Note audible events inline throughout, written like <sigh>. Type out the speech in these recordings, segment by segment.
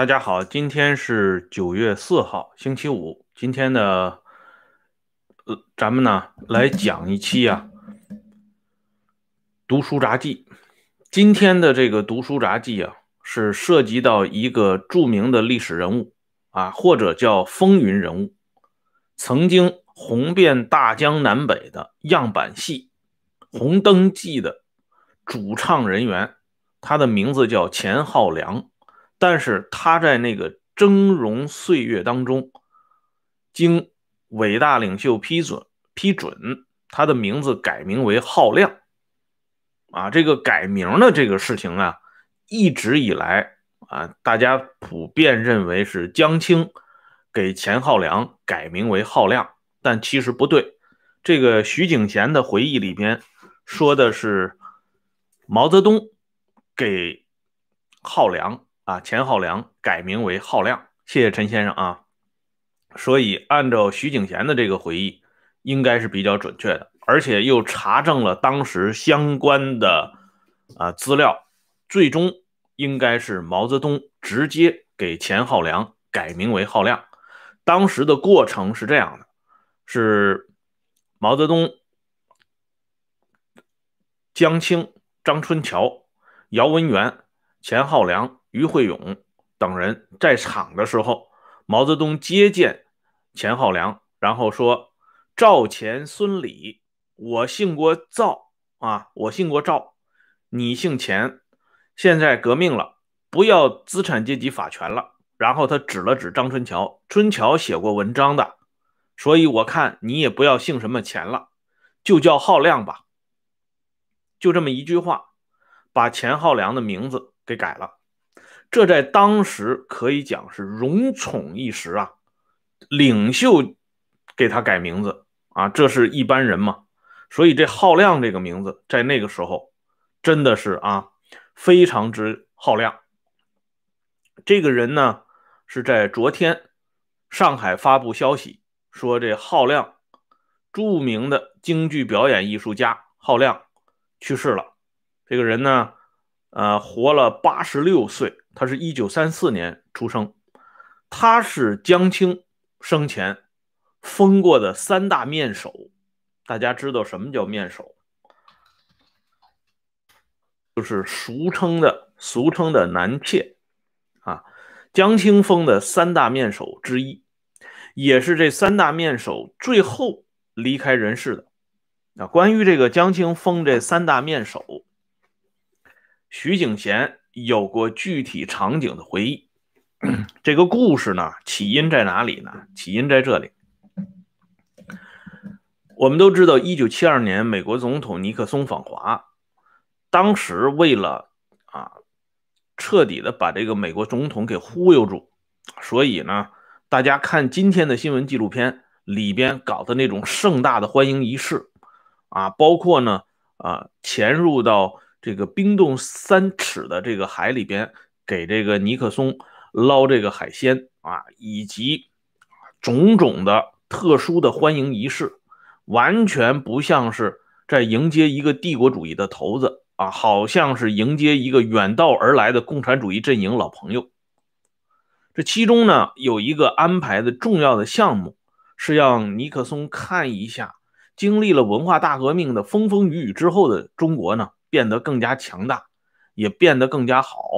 大家好，今天是九月四号，星期五。今天呢，呃，咱们呢来讲一期啊读书札记。今天的这个读书札记啊，是涉及到一个著名的历史人物啊，或者叫风云人物，曾经红遍大江南北的样板戏《红灯记》的主唱人员，他的名字叫钱浩良。但是他在那个峥嵘岁月当中，经伟大领袖批准批准，他的名字改名为浩亮。啊，这个改名的这个事情啊，一直以来啊，大家普遍认为是江青给钱浩良改名为浩亮，但其实不对。这个徐景贤的回忆里边说的是毛泽东给浩良。啊，钱浩良改名为浩亮，谢谢陈先生啊。所以按照徐景贤的这个回忆，应该是比较准确的，而且又查证了当时相关的啊资料，最终应该是毛泽东直接给钱浩良改名为浩亮。当时的过程是这样的：是毛泽东、江青、张春桥、姚文元、钱浩良。于会勇等人在场的时候，毛泽东接见钱浩良，然后说：“赵钱孙李，我姓过赵啊，我姓过赵，你姓钱，现在革命了，不要资产阶级法权了。”然后他指了指张春桥，春桥写过文章的，所以我看你也不要姓什么钱了，就叫浩亮吧。就这么一句话，把钱浩良的名字给改了。这在当时可以讲是荣宠一时啊，领袖给他改名字啊，这是一般人嘛，所以这浩亮这个名字在那个时候真的是啊非常之浩亮。这个人呢是在昨天上海发布消息说，这浩亮著名的京剧表演艺术家浩亮去世了。这个人呢，呃，活了八十六岁。他是一九三四年出生，他是江青生前封过的三大面首。大家知道什么叫面首？就是俗称的俗称的男妾啊。江青封的三大面首之一，也是这三大面首最后离开人世的。啊，关于这个江青封这三大面首，徐景贤。有过具体场景的回忆，这个故事呢，起因在哪里呢？起因在这里。我们都知道，一九七二年美国总统尼克松访华，当时为了啊彻底的把这个美国总统给忽悠住，所以呢，大家看今天的新闻纪录片里边搞的那种盛大的欢迎仪式啊，包括呢啊潜入到。这个冰冻三尺的这个海里边，给这个尼克松捞这个海鲜啊，以及种种的特殊的欢迎仪式，完全不像是在迎接一个帝国主义的头子啊，好像是迎接一个远道而来的共产主义阵营老朋友。这其中呢，有一个安排的重要的项目，是让尼克松看一下经历了文化大革命的风风雨雨之后的中国呢。变得更加强大，也变得更加好。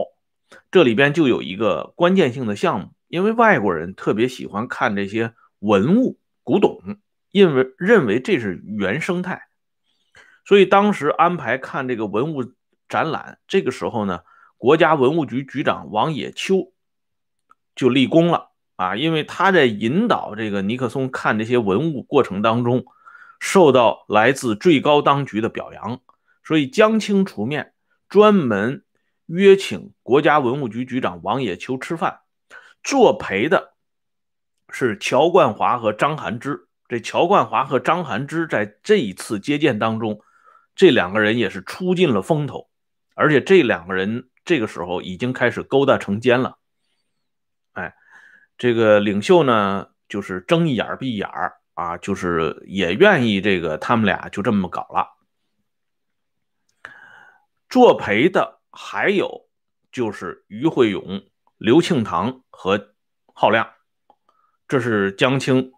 这里边就有一个关键性的项目，因为外国人特别喜欢看这些文物古董，因为认为这是原生态，所以当时安排看这个文物展览。这个时候呢，国家文物局局长王野秋就立功了啊，因为他在引导这个尼克松看这些文物过程当中，受到来自最高当局的表扬。所以江青出面，专门约请国家文物局局长王野秋吃饭，作陪的是乔冠华和张涵之。这乔冠华和张涵之在这一次接见当中，这两个人也是出尽了风头，而且这两个人这个时候已经开始勾搭成奸了。哎，这个领袖呢，就是睁一眼闭一眼啊，就是也愿意这个他们俩就这么搞了。作陪的还有就是于会勇、刘庆堂和浩亮，这是江青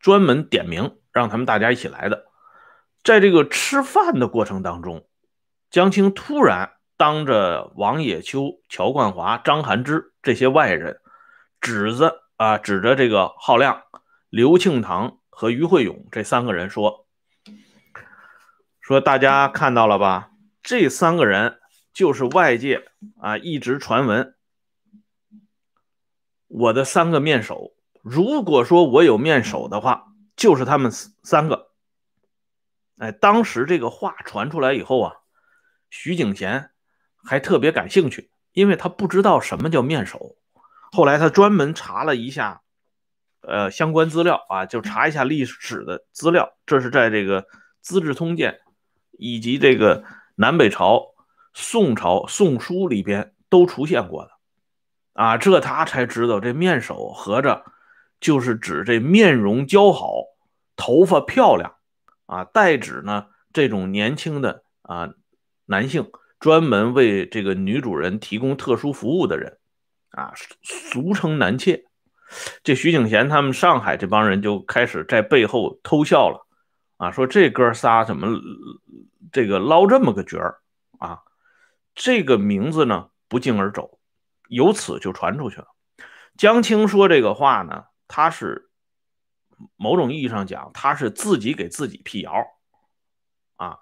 专门点名让他们大家一起来的。在这个吃饭的过程当中，江青突然当着王野秋、乔冠华、张涵之这些外人，指着啊指着这个浩亮、刘庆堂和于慧勇这三个人说：“说大家看到了吧？这三个人就是外界啊一直传闻我的三个面首。如果说我有面首的话，就是他们三个。”哎，当时这个话传出来以后啊，徐景贤还特别感兴趣，因为他不知道什么叫面首。后来他专门查了一下，呃，相关资料啊，就查一下历史的资料。这是在这个《资治通鉴》以及这个南北朝、宋朝《宋书》里边都出现过的。啊，这他才知道，这面首合着就是指这面容姣好、头发漂亮。啊，代指呢这种年轻的啊男性，专门为这个女主人提供特殊服务的人，啊，俗称男妾。这徐景贤他们上海这帮人就开始在背后偷笑了，啊，说这哥仨怎么这个捞这么个角儿啊？这个名字呢不胫而走，由此就传出去了。江青说这个话呢，他是。某种意义上讲，他是自己给自己辟谣啊，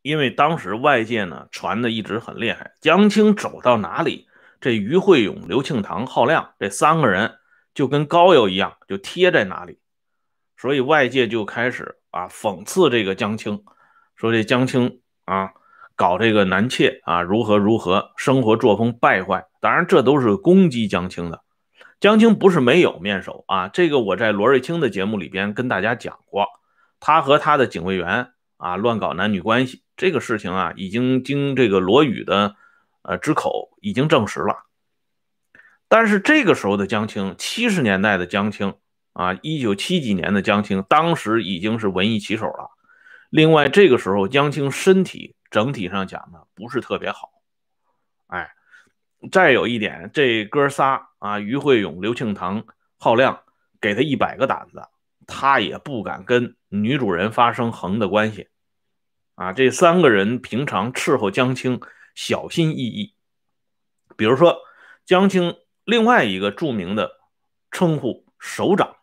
因为当时外界呢传的一直很厉害，江青走到哪里，这于慧勇、刘庆堂、浩亮这三个人就跟膏药一样，就贴在哪里，所以外界就开始啊讽刺这个江青，说这江青啊搞这个男妾啊如何如何，生活作风败坏，当然这都是攻击江青的。江青不是没有面首啊，这个我在罗瑞卿的节目里边跟大家讲过，他和他的警卫员啊乱搞男女关系这个事情啊，已经经这个罗宇的呃之口已经证实了。但是这个时候的江青，七十年代的江青啊，一九七几年的江青，当时已经是文艺棋手了。另外这个时候江青身体整体上讲呢不是特别好，哎。再有一点，这哥仨啊，于慧勇、刘庆堂、浩亮，给他一百个胆子，他也不敢跟女主人发生横的关系。啊，这三个人平常伺候江青小心翼翼。比如说，江青另外一个著名的称呼“首长”，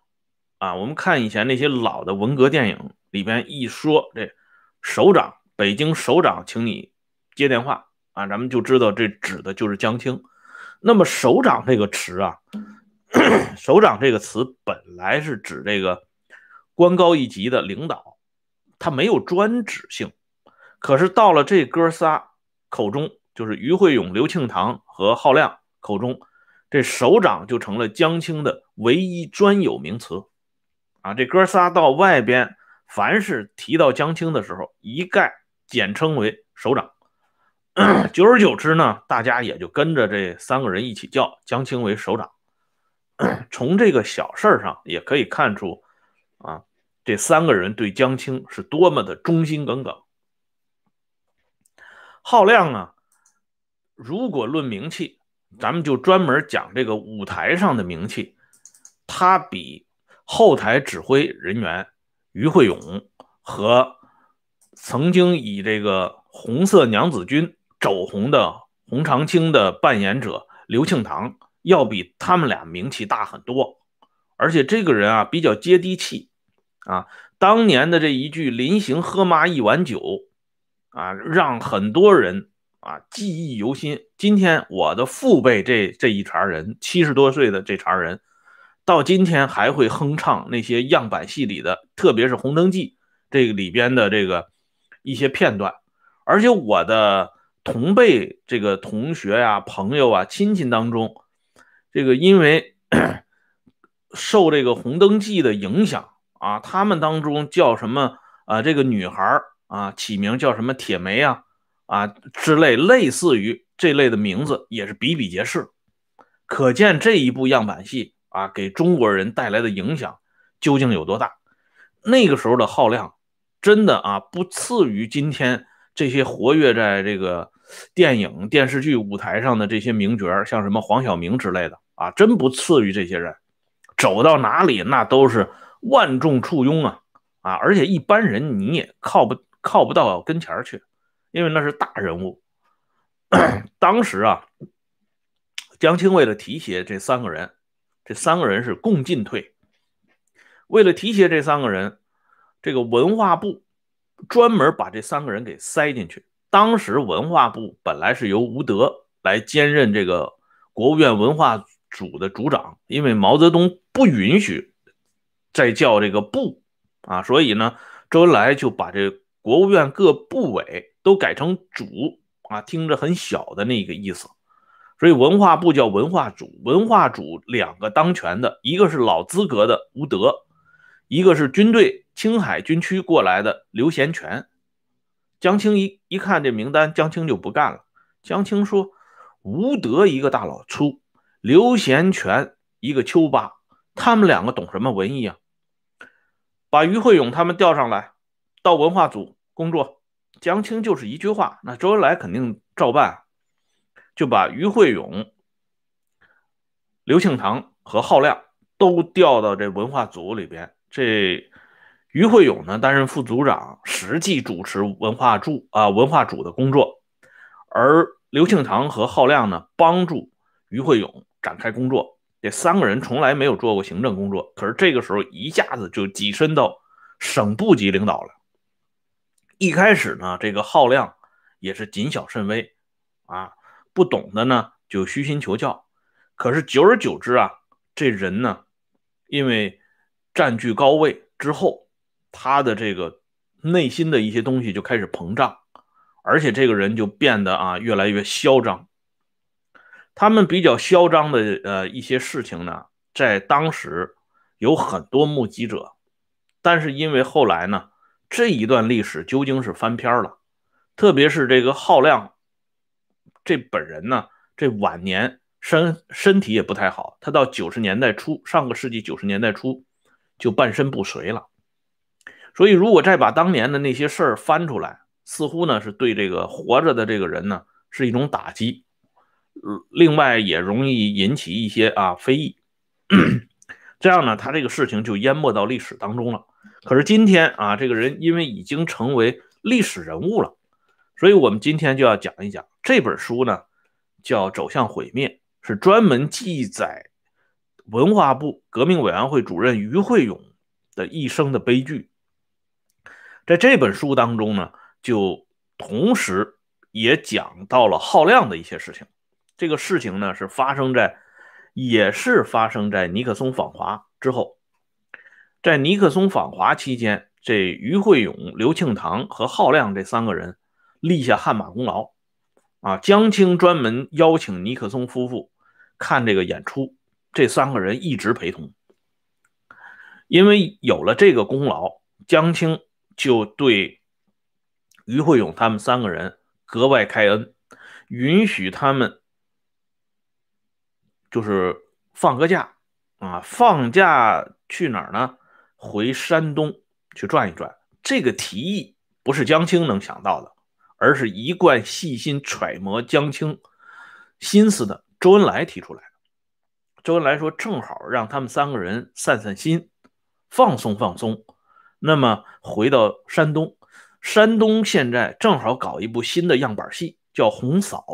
啊，我们看以前那些老的文革电影里边一说这“首长”，北京首长，请你接电话。啊，咱们就知道这指的就是江青。那么“首长”这个词啊，“ <coughs> 首长”这个词本来是指这个官高一级的领导，他没有专指性。可是到了这哥仨口中，就是于慧勇、刘庆堂和浩亮口中，这“首长”就成了江青的唯一专有名词。啊，这哥仨到外边，凡是提到江青的时候，一概简称为“首长”。久而久之呢，大家也就跟着这三个人一起叫江青为首长。从这个小事上也可以看出，啊，这三个人对江青是多么的忠心耿耿。浩亮啊，如果论名气，咱们就专门讲这个舞台上的名气，他比后台指挥人员于慧勇和曾经以这个红色娘子军。走红的洪长青的扮演者刘庆堂要比他们俩名气大很多，而且这个人啊比较接地气啊。当年的这一句“临行喝妈一碗酒”，啊，让很多人啊记忆犹新。今天我的父辈这这一茬人，七十多岁的这茬人，到今天还会哼唱那些样板戏里的，特别是《红灯记》这个里边的这个一些片段，而且我的。同辈这个同学呀、朋友啊、亲戚当中，这个因为 <clears throat> 受这个《红灯记》的影响啊，他们当中叫什么啊？这个女孩啊，起名叫什么铁梅啊啊之类，类似于这类的名字也是比比皆是。可见这一部样板戏啊，给中国人带来的影响究竟有多大？那个时候的浩量，真的啊，不次于今天这些活跃在这个。电影、电视剧舞台上的这些名角，像什么黄晓明之类的啊，真不次于这些人。走到哪里那都是万众簇拥啊啊！而且一般人你也靠不靠不到跟前去，因为那是大人物。<coughs> 当时啊，江青为了提携这三个人，这三个人是共进退。为了提携这三个人，这个文化部专门把这三个人给塞进去。当时文化部本来是由吴德来兼任这个国务院文化组的组长，因为毛泽东不允许再叫这个部啊，所以呢，周恩来就把这国务院各部委都改成组啊，听着很小的那个意思。所以文化部叫文化组，文化组两个当权的，一个是老资格的吴德，一个是军队青海军区过来的刘贤全。江青一一看这名单，江青就不干了。江青说：“吴德一个大老粗，刘贤全一个丘八，他们两个懂什么文艺啊？把于会勇他们调上来，到文化组工作。”江青就是一句话，那周恩来肯定照办，就把于会勇、刘庆堂和浩亮都调到这文化组里边。这。于会勇呢担任副组长，实际主持文化组啊文化组的工作，而刘庆堂和浩亮呢帮助于会勇展开工作。这三个人从来没有做过行政工作，可是这个时候一下子就跻身到省部级领导了。一开始呢，这个浩亮也是谨小慎微啊，不懂的呢就虚心求教。可是久而久之啊，这人呢因为占据高位之后。他的这个内心的一些东西就开始膨胀，而且这个人就变得啊越来越嚣张。他们比较嚣张的呃一些事情呢，在当时有很多目击者，但是因为后来呢这一段历史究竟是翻篇了，特别是这个浩亮这本人呢，这晚年身身体也不太好，他到九十年代初，上个世纪九十年代初就半身不遂了。所以，如果再把当年的那些事儿翻出来，似乎呢是对这个活着的这个人呢是一种打击。另外，也容易引起一些啊非议。<clears throat> 这样呢，他这个事情就淹没到历史当中了。可是今天啊，这个人因为已经成为历史人物了，所以我们今天就要讲一讲这本书呢，叫《走向毁灭》，是专门记载文化部革命委员会主任于会勇的一生的悲剧。在这本书当中呢，就同时也讲到了浩亮的一些事情。这个事情呢，是发生在，也是发生在尼克松访华之后。在尼克松访华期间，这于会勇、刘庆堂和浩亮这三个人立下汗马功劳。啊，江青专门邀请尼克松夫妇看这个演出，这三个人一直陪同。因为有了这个功劳，江青。就对于会勇他们三个人格外开恩，允许他们就是放个假啊，放假去哪儿呢？回山东去转一转。这个提议不是江青能想到的，而是一贯细心揣摩江青心思的周恩来提出来的。周恩来说：“正好让他们三个人散散心，放松放松。”那么回到山东，山东现在正好搞一部新的样板戏，叫《红嫂》，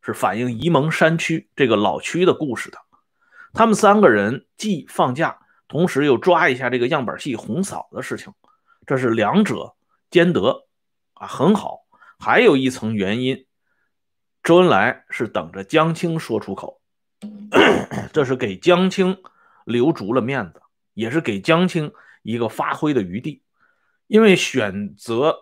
是反映沂蒙山区这个老区的故事的。他们三个人既放假，同时又抓一下这个样板戏《红嫂》的事情，这是两者兼得啊，很好。还有一层原因，周恩来是等着江青说出口，<clears throat> 这是给江青留足了面子，也是给江青。一个发挥的余地，因为选择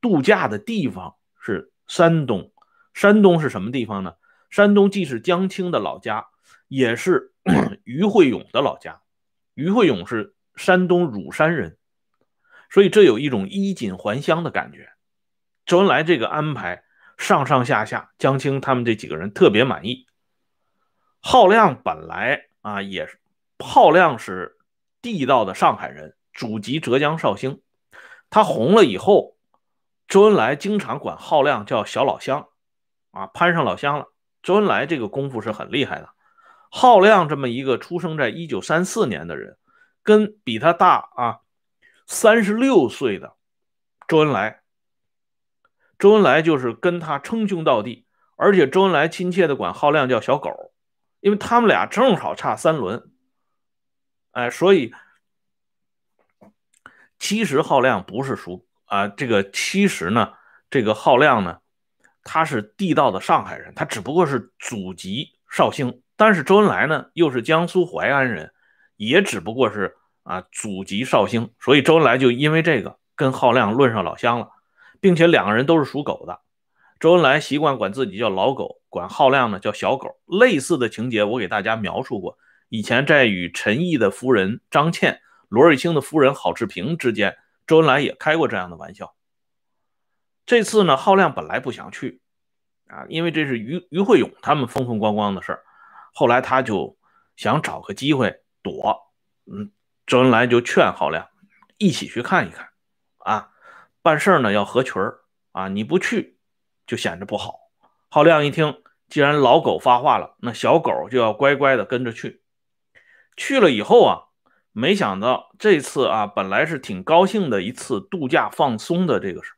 度假的地方是山东。山东是什么地方呢？山东既是江青的老家，也是 <clears throat> 于会勇的老家。于会勇是山东乳山人，所以这有一种衣锦还乡的感觉。周恩来这个安排，上上下下，江青他们这几个人特别满意。浩亮本来啊，也是浩亮是地道的上海人。祖籍浙江绍兴，他红了以后，周恩来经常管浩亮叫小老乡，啊，攀上老乡了。周恩来这个功夫是很厉害的。浩亮这么一个出生在一九三四年的人，跟比他大啊三十六岁的周恩来，周恩来就是跟他称兄道弟，而且周恩来亲切的管浩亮叫小狗，因为他们俩正好差三轮。哎，所以其实浩亮不是属啊，这个其实呢，这个浩亮呢，他是地道的上海人，他只不过是祖籍绍兴。但是周恩来呢，又是江苏淮安人，也只不过是啊祖籍绍兴，所以周恩来就因为这个跟浩亮论上老乡了，并且两个人都是属狗的。周恩来习惯管自己叫老狗，管浩亮呢叫小狗。类似的情节我给大家描述过，以前在与陈毅的夫人张倩、罗瑞卿的夫人郝志平之间，周恩来也开过这样的玩笑。这次呢，浩亮本来不想去啊，因为这是于于慧勇他们风风光光的事儿。后来他就想找个机会躲，嗯，周恩来就劝浩亮一起去看一看，啊，办事呢要合群儿啊，你不去就显得不好。浩亮一听，既然老狗发话了，那小狗就要乖乖的跟着去。去了以后啊，没想到这次啊，本来是挺高兴的一次度假放松的这个事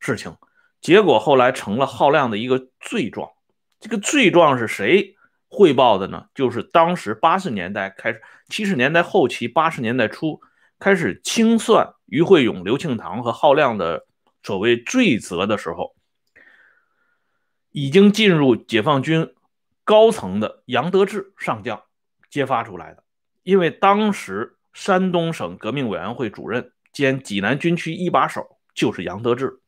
事情，结果后来成了浩亮的一个罪状。这个罪状是谁？汇报的呢，就是当时八十年代开始，七十年代后期，八十年代初开始清算于会勇、刘庆堂和浩亮的所谓罪责的时候，已经进入解放军高层的杨得志上将揭发出来的。因为当时山东省革命委员会主任兼济南军区一把手就是杨得志。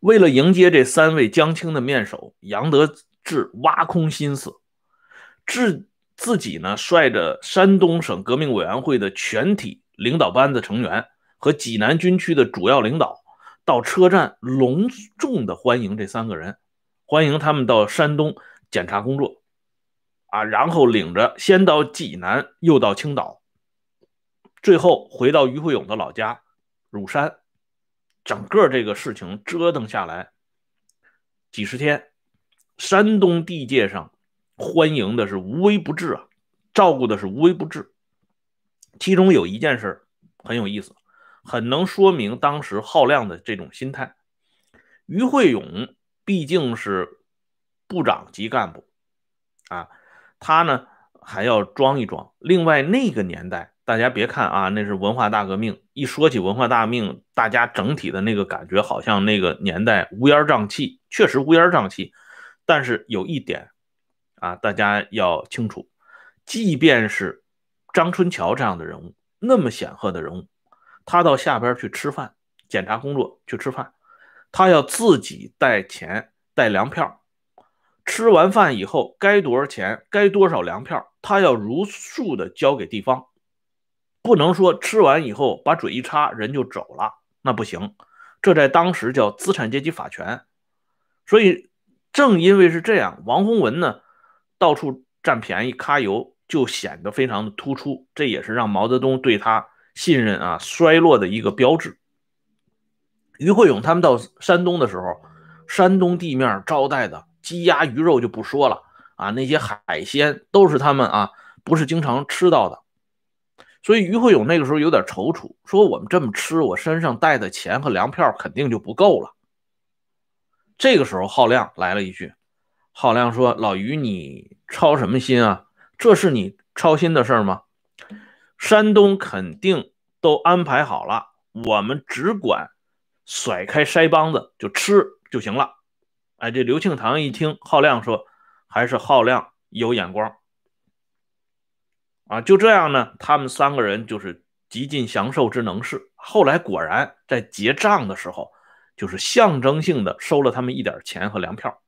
为了迎接这三位江青的面首，杨得。志挖空心思，自自己呢率着山东省革命委员会的全体领导班子成员和济南军区的主要领导，到车站隆重的欢迎这三个人，欢迎他们到山东检查工作，啊，然后领着先到济南，又到青岛，最后回到于会勇的老家乳山，整个这个事情折腾下来几十天。山东地界上欢迎的是无微不至啊，照顾的是无微不至。其中有一件事很有意思，很能说明当时浩亮的这种心态。于会勇毕竟是部长级干部啊，他呢还要装一装。另外那个年代，大家别看啊，那是文化大革命，一说起文化大革命，大家整体的那个感觉好像那个年代乌烟瘴气，确实乌烟瘴气。但是有一点啊，大家要清楚，即便是张春桥这样的人物，那么显赫的人物，他到下边去吃饭，检查工作去吃饭，他要自己带钱带粮票，吃完饭以后该多少钱，该多少粮票，他要如数的交给地方，不能说吃完以后把嘴一插人就走了，那不行，这在当时叫资产阶级法权，所以。正因为是这样，王洪文呢到处占便宜、揩油，就显得非常的突出。这也是让毛泽东对他信任啊衰落的一个标志。于会勇他们到山东的时候，山东地面招待的鸡鸭鱼肉就不说了啊，那些海鲜都是他们啊不是经常吃到的。所以于会勇那个时候有点踌躇，说我们这么吃，我身上带的钱和粮票肯定就不够了。这个时候，浩亮来了一句：“浩亮说，老于，你操什么心啊？这是你操心的事吗？山东肯定都安排好了，我们只管甩开腮帮子就吃就行了。”哎，这刘庆堂一听浩亮说，还是浩亮有眼光啊！就这样呢，他们三个人就是极尽享受之能事。后来果然在结账的时候。就是象征性的收了他们一点钱和粮票，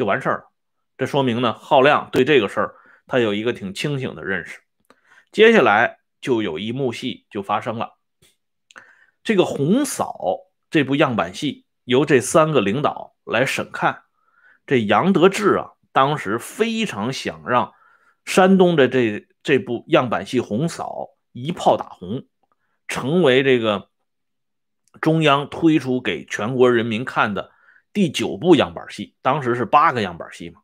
就完事儿了。这说明呢，浩亮对这个事儿他有一个挺清醒的认识。接下来就有一幕戏就发生了。这个《红嫂》这部样板戏由这三个领导来审看。这杨得志啊，当时非常想让山东的这这部样板戏《红嫂》一炮打红，成为这个。中央推出给全国人民看的第九部样板戏，当时是八个样板戏嘛，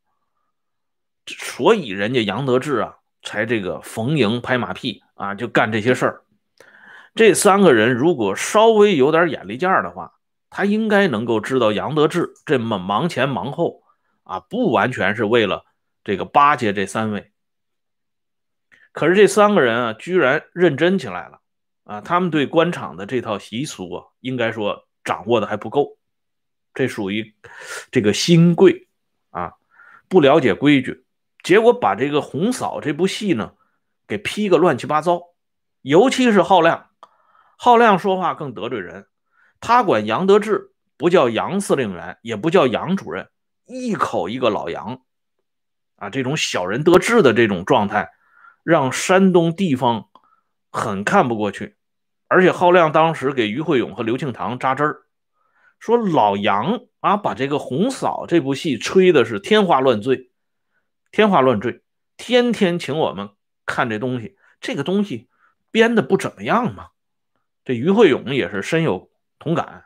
所以人家杨得志啊，才这个逢迎拍马屁啊，就干这些事儿。这三个人如果稍微有点眼力见儿的话，他应该能够知道杨得志这么忙前忙后啊，不完全是为了这个巴结这三位。可是这三个人啊，居然认真起来了啊！他们对官场的这套习俗啊，应该说掌握的还不够。这属于这个新贵啊，不了解规矩，结果把这个红嫂这部戏呢给批个乱七八糟。尤其是浩亮，浩亮说话更得罪人，他管杨得志不叫杨司令员，也不叫杨主任，一口一个老杨啊！这种小人得志的这种状态，让山东地方很看不过去。而且浩亮当时给于慧勇和刘庆堂扎针儿。说老杨啊，把这个红嫂这部戏吹的是天花乱坠，天花乱坠，天天请我们看这东西，这个东西编的不怎么样嘛。这于慧勇也是深有同感，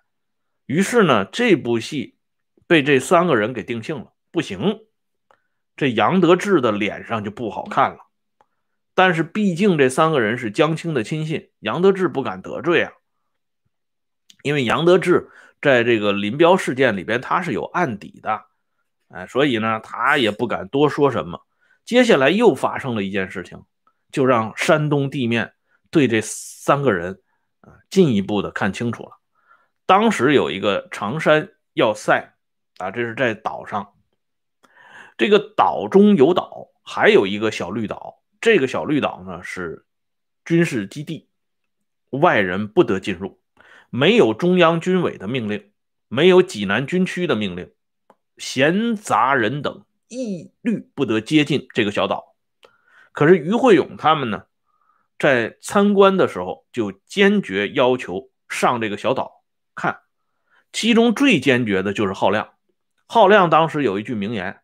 于是呢，这部戏被这三个人给定性了，不行，这杨得志的脸上就不好看了。但是毕竟这三个人是江青的亲信，杨得志不敢得罪啊，因为杨得志。在这个林彪事件里边，他是有案底的，哎，所以呢，他也不敢多说什么。接下来又发生了一件事情，就让山东地面对这三个人啊进一步的看清楚了。当时有一个长山要塞啊，这是在岛上，这个岛中有岛，还有一个小绿岛。这个小绿岛呢是军事基地，外人不得进入。没有中央军委的命令，没有济南军区的命令，闲杂人等一律不得接近这个小岛。可是于会勇他们呢，在参观的时候就坚决要求上这个小岛看。其中最坚决的就是浩亮。浩亮当时有一句名言：“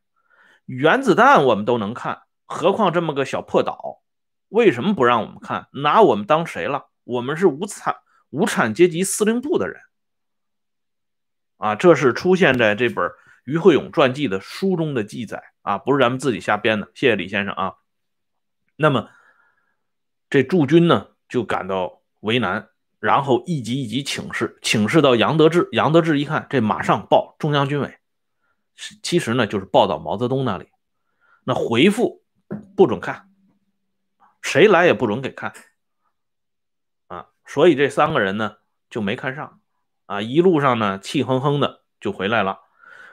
原子弹我们都能看，何况这么个小破岛？为什么不让我们看？拿我们当谁了？我们是无产。”无产阶级司令部的人，啊，这是出现在这本于会勇传记的书中的记载啊，不是咱们自己瞎编的。谢谢李先生啊。那么这驻军呢就感到为难，然后一级一级请示，请示到杨得志。杨得志一看，这马上报中央军委，其实呢就是报到毛泽东那里。那回复不准看，谁来也不准给看。所以这三个人呢就没看上，啊，一路上呢气哼哼的就回来了。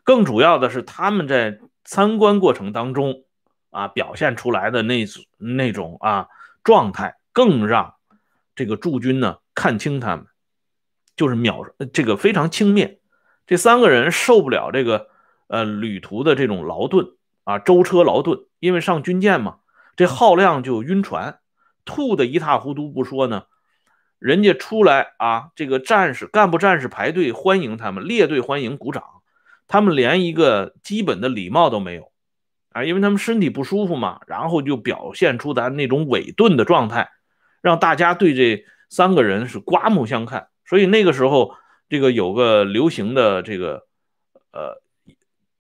更主要的是他们在参观过程当中啊表现出来的那那种啊状态，更让这个驻军呢看清他们，就是秒这个非常轻蔑。这三个人受不了这个呃旅途的这种劳顿啊舟车劳顿，因为上军舰嘛，这耗亮就晕船，吐的一塌糊涂不说呢。人家出来啊，这个战士、干部战士排队欢迎他们，列队欢迎，鼓掌。他们连一个基本的礼貌都没有啊，因为他们身体不舒服嘛。然后就表现出咱那种伪钝的状态，让大家对这三个人是刮目相看。所以那个时候，这个有个流行的这个呃，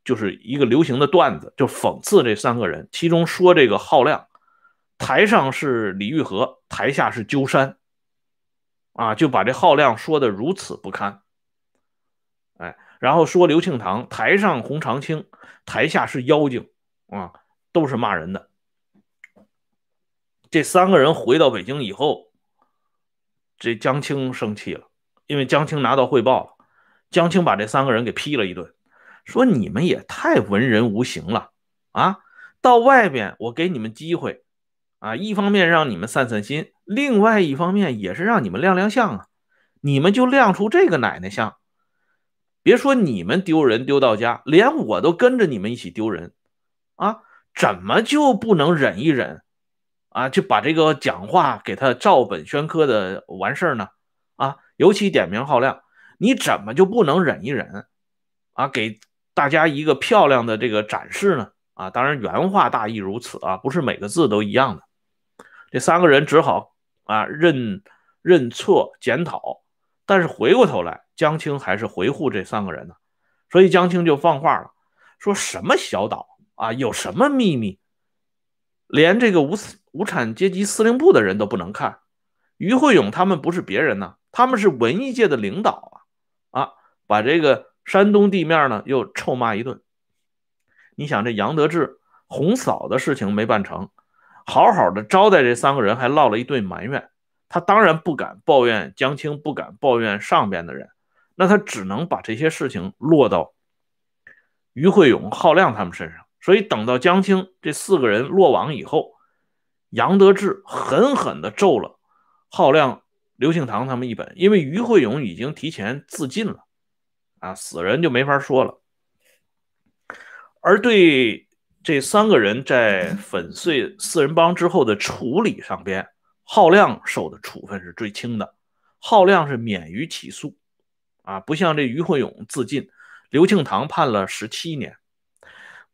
就是一个流行的段子，就讽刺这三个人。其中说这个浩亮，台上是李玉和，台下是鸠山。啊，就把这浩亮说的如此不堪，哎，然后说刘庆堂台上红长青，台下是妖精啊，都是骂人的。这三个人回到北京以后，这江青生气了，因为江青拿到汇报了，江青把这三个人给批了一顿，说你们也太文人无形了啊！到外边我给你们机会啊，一方面让你们散散心。另外一方面也是让你们亮亮相啊，你们就亮出这个奶奶相，别说你们丢人丢到家，连我都跟着你们一起丢人啊！怎么就不能忍一忍啊？就把这个讲话给他照本宣科的完事儿呢？啊，尤其点名浩亮，你怎么就不能忍一忍啊？给大家一个漂亮的这个展示呢？啊，当然原话大意如此啊，不是每个字都一样的。这三个人只好。啊，认认错检讨，但是回过头来，江青还是回护这三个人呢，所以江青就放话了，说什么小岛啊，有什么秘密，连这个无无产阶级司令部的人都不能看。于会勇他们不是别人呢，他们是文艺界的领导啊啊！把这个山东地面呢又臭骂一顿。你想这杨得志红嫂的事情没办成，好好的招待这三个人，还落了一顿埋怨。他当然不敢抱怨江青，不敢抱怨上边的人，那他只能把这些事情落到于会勇、浩亮他们身上。所以等到江青这四个人落网以后，杨得志狠狠地咒了。浩亮、刘庆堂他们一本，因为于会勇已经提前自尽了，啊，死人就没法说了。而对这三个人在粉碎四人帮之后的处理上边，浩亮受的处分是最轻的，浩亮是免于起诉，啊，不像这于会勇自尽，刘庆堂判了十七年。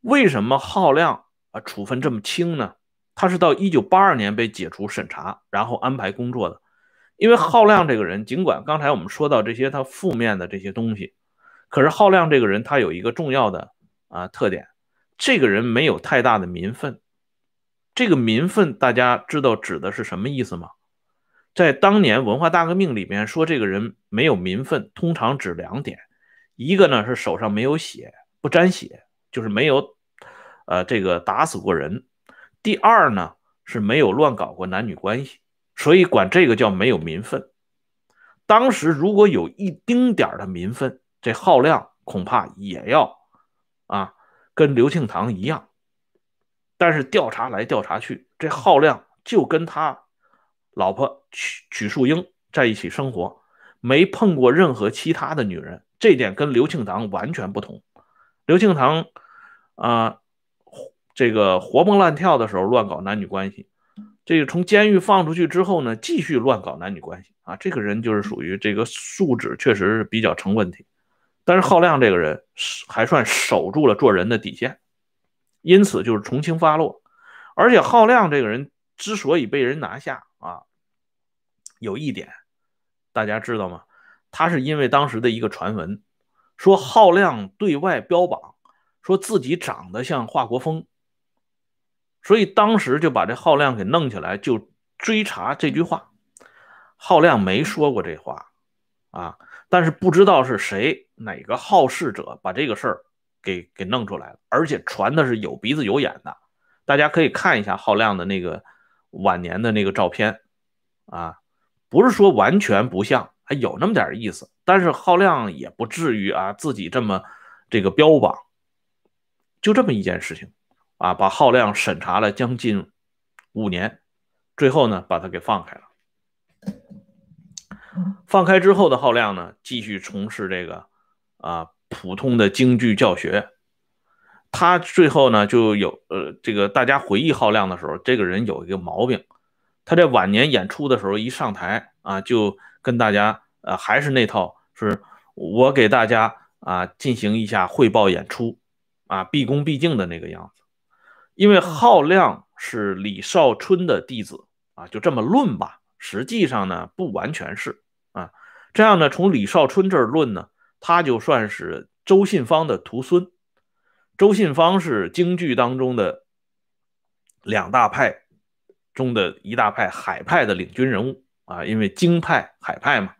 为什么浩亮啊处分这么轻呢？他是到一九八二年被解除审查，然后安排工作的。因为浩亮这个人，尽管刚才我们说到这些他负面的这些东西，可是浩亮这个人他有一个重要的啊特点，这个人没有太大的民愤。这个民愤大家知道指的是什么意思吗？在当年文化大革命里面说这个人没有民愤，通常指两点，一个呢是手上没有血，不沾血，就是没有呃这个打死过人。第二呢，是没有乱搞过男女关系，所以管这个叫没有民愤。当时如果有一丁点的民愤，这浩亮恐怕也要啊跟刘庆堂一样。但是调查来调查去，这浩亮就跟他老婆曲曲树英在一起生活，没碰过任何其他的女人，这点跟刘庆堂完全不同。刘庆堂啊。这个活蹦乱跳的时候乱搞男女关系，这个从监狱放出去之后呢，继续乱搞男女关系啊，这个人就是属于这个素质确实是比较成问题。但是浩亮这个人还算守住了做人的底线，因此就是从轻发落。而且浩亮这个人之所以被人拿下啊，有一点大家知道吗？他是因为当时的一个传闻，说浩亮对外标榜说自己长得像华国锋。所以当时就把这浩亮给弄起来，就追查这句话。浩亮没说过这话啊，但是不知道是谁哪个好事者把这个事儿给给弄出来了，而且传的是有鼻子有眼的。大家可以看一下浩亮的那个晚年的那个照片啊，不是说完全不像，还有那么点意思。但是浩亮也不至于啊自己这么这个标榜，就这么一件事情。啊，把浩亮审查了将近五年，最后呢，把他给放开了。放开之后的浩亮呢，继续从事这个啊普通的京剧教学。他最后呢，就有呃，这个大家回忆浩亮的时候，这个人有一个毛病，他在晚年演出的时候一上台啊，就跟大家呃还是那套，是我给大家啊进行一下汇报演出啊，毕恭毕敬的那个样子。因为浩亮是李少春的弟子啊，就这么论吧。实际上呢，不完全是啊。这样呢，从李少春这儿论呢，他就算是周信芳的徒孙。周信芳是京剧当中的两大派中的一大派，海派的领军人物啊。因为京派、海派嘛，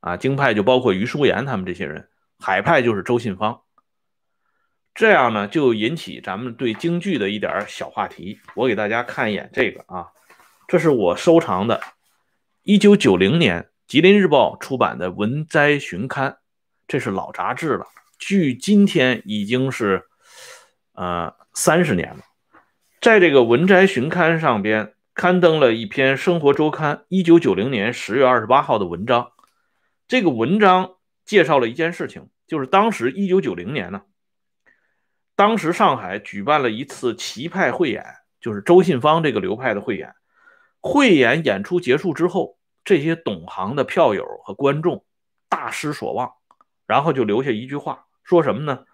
啊，京派就包括余叔岩他们这些人，海派就是周信芳。这样呢，就引起咱们对京剧的一点小话题。我给大家看一眼这个啊，这是我收藏的，一九九零年《吉林日报》出版的《文摘寻刊》，这是老杂志了，距今天已经是呃三十年了。在这个《文摘巡刊》上边刊登了一篇《生活周刊》一九九零年十月二十八号的文章。这个文章介绍了一件事情，就是当时一九九零年呢。当时上海举办了一次旗派汇演，就是周信芳这个流派的汇演。汇演演出结束之后，这些懂行的票友和观众大失所望，然后就留下一句话，说什么呢？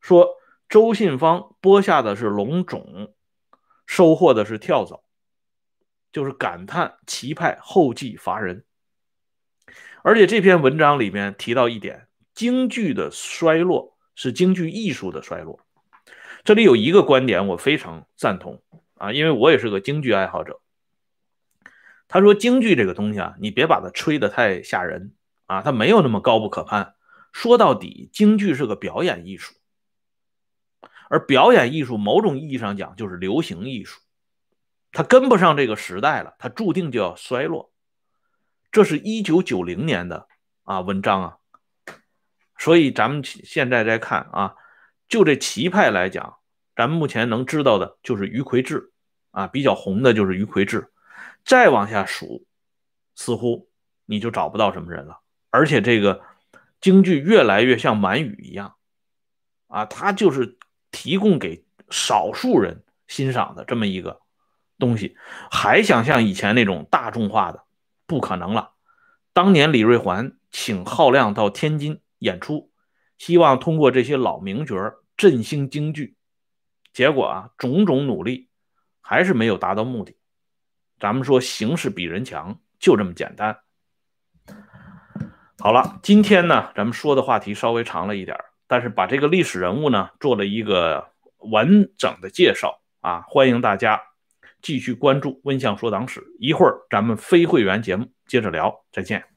说周信芳播下的是龙种，收获的是跳蚤，就是感叹旗派后继乏人。而且这篇文章里面提到一点，京剧的衰落。是京剧艺术的衰落。这里有一个观点我非常赞同啊，因为我也是个京剧爱好者。他说京剧这个东西啊，你别把它吹得太吓人啊，它没有那么高不可攀。说到底，京剧是个表演艺术，而表演艺术某种意义上讲就是流行艺术，它跟不上这个时代了，它注定就要衰落。这是一九九零年的啊文章啊，所以咱们现在再看啊，就这棋派来讲，咱们目前能知道的就是于魁智啊，比较红的就是于魁智。再往下数，似乎你就找不到什么人了。而且这个京剧越来越像满语一样，啊，它就是提供给少数人欣赏的这么一个东西。还想像以前那种大众化的，不可能了。当年李瑞环请浩亮到天津演出，希望通过这些老名角振兴京剧，结果啊，种种努力还是没有达到目的。咱们说形势比人强，就这么简单。好了，今天呢，咱们说的话题稍微长了一点，但是把这个历史人物呢做了一个完整的介绍啊，欢迎大家继续关注温相说党史。一会儿咱们非会员节目接着聊，再见。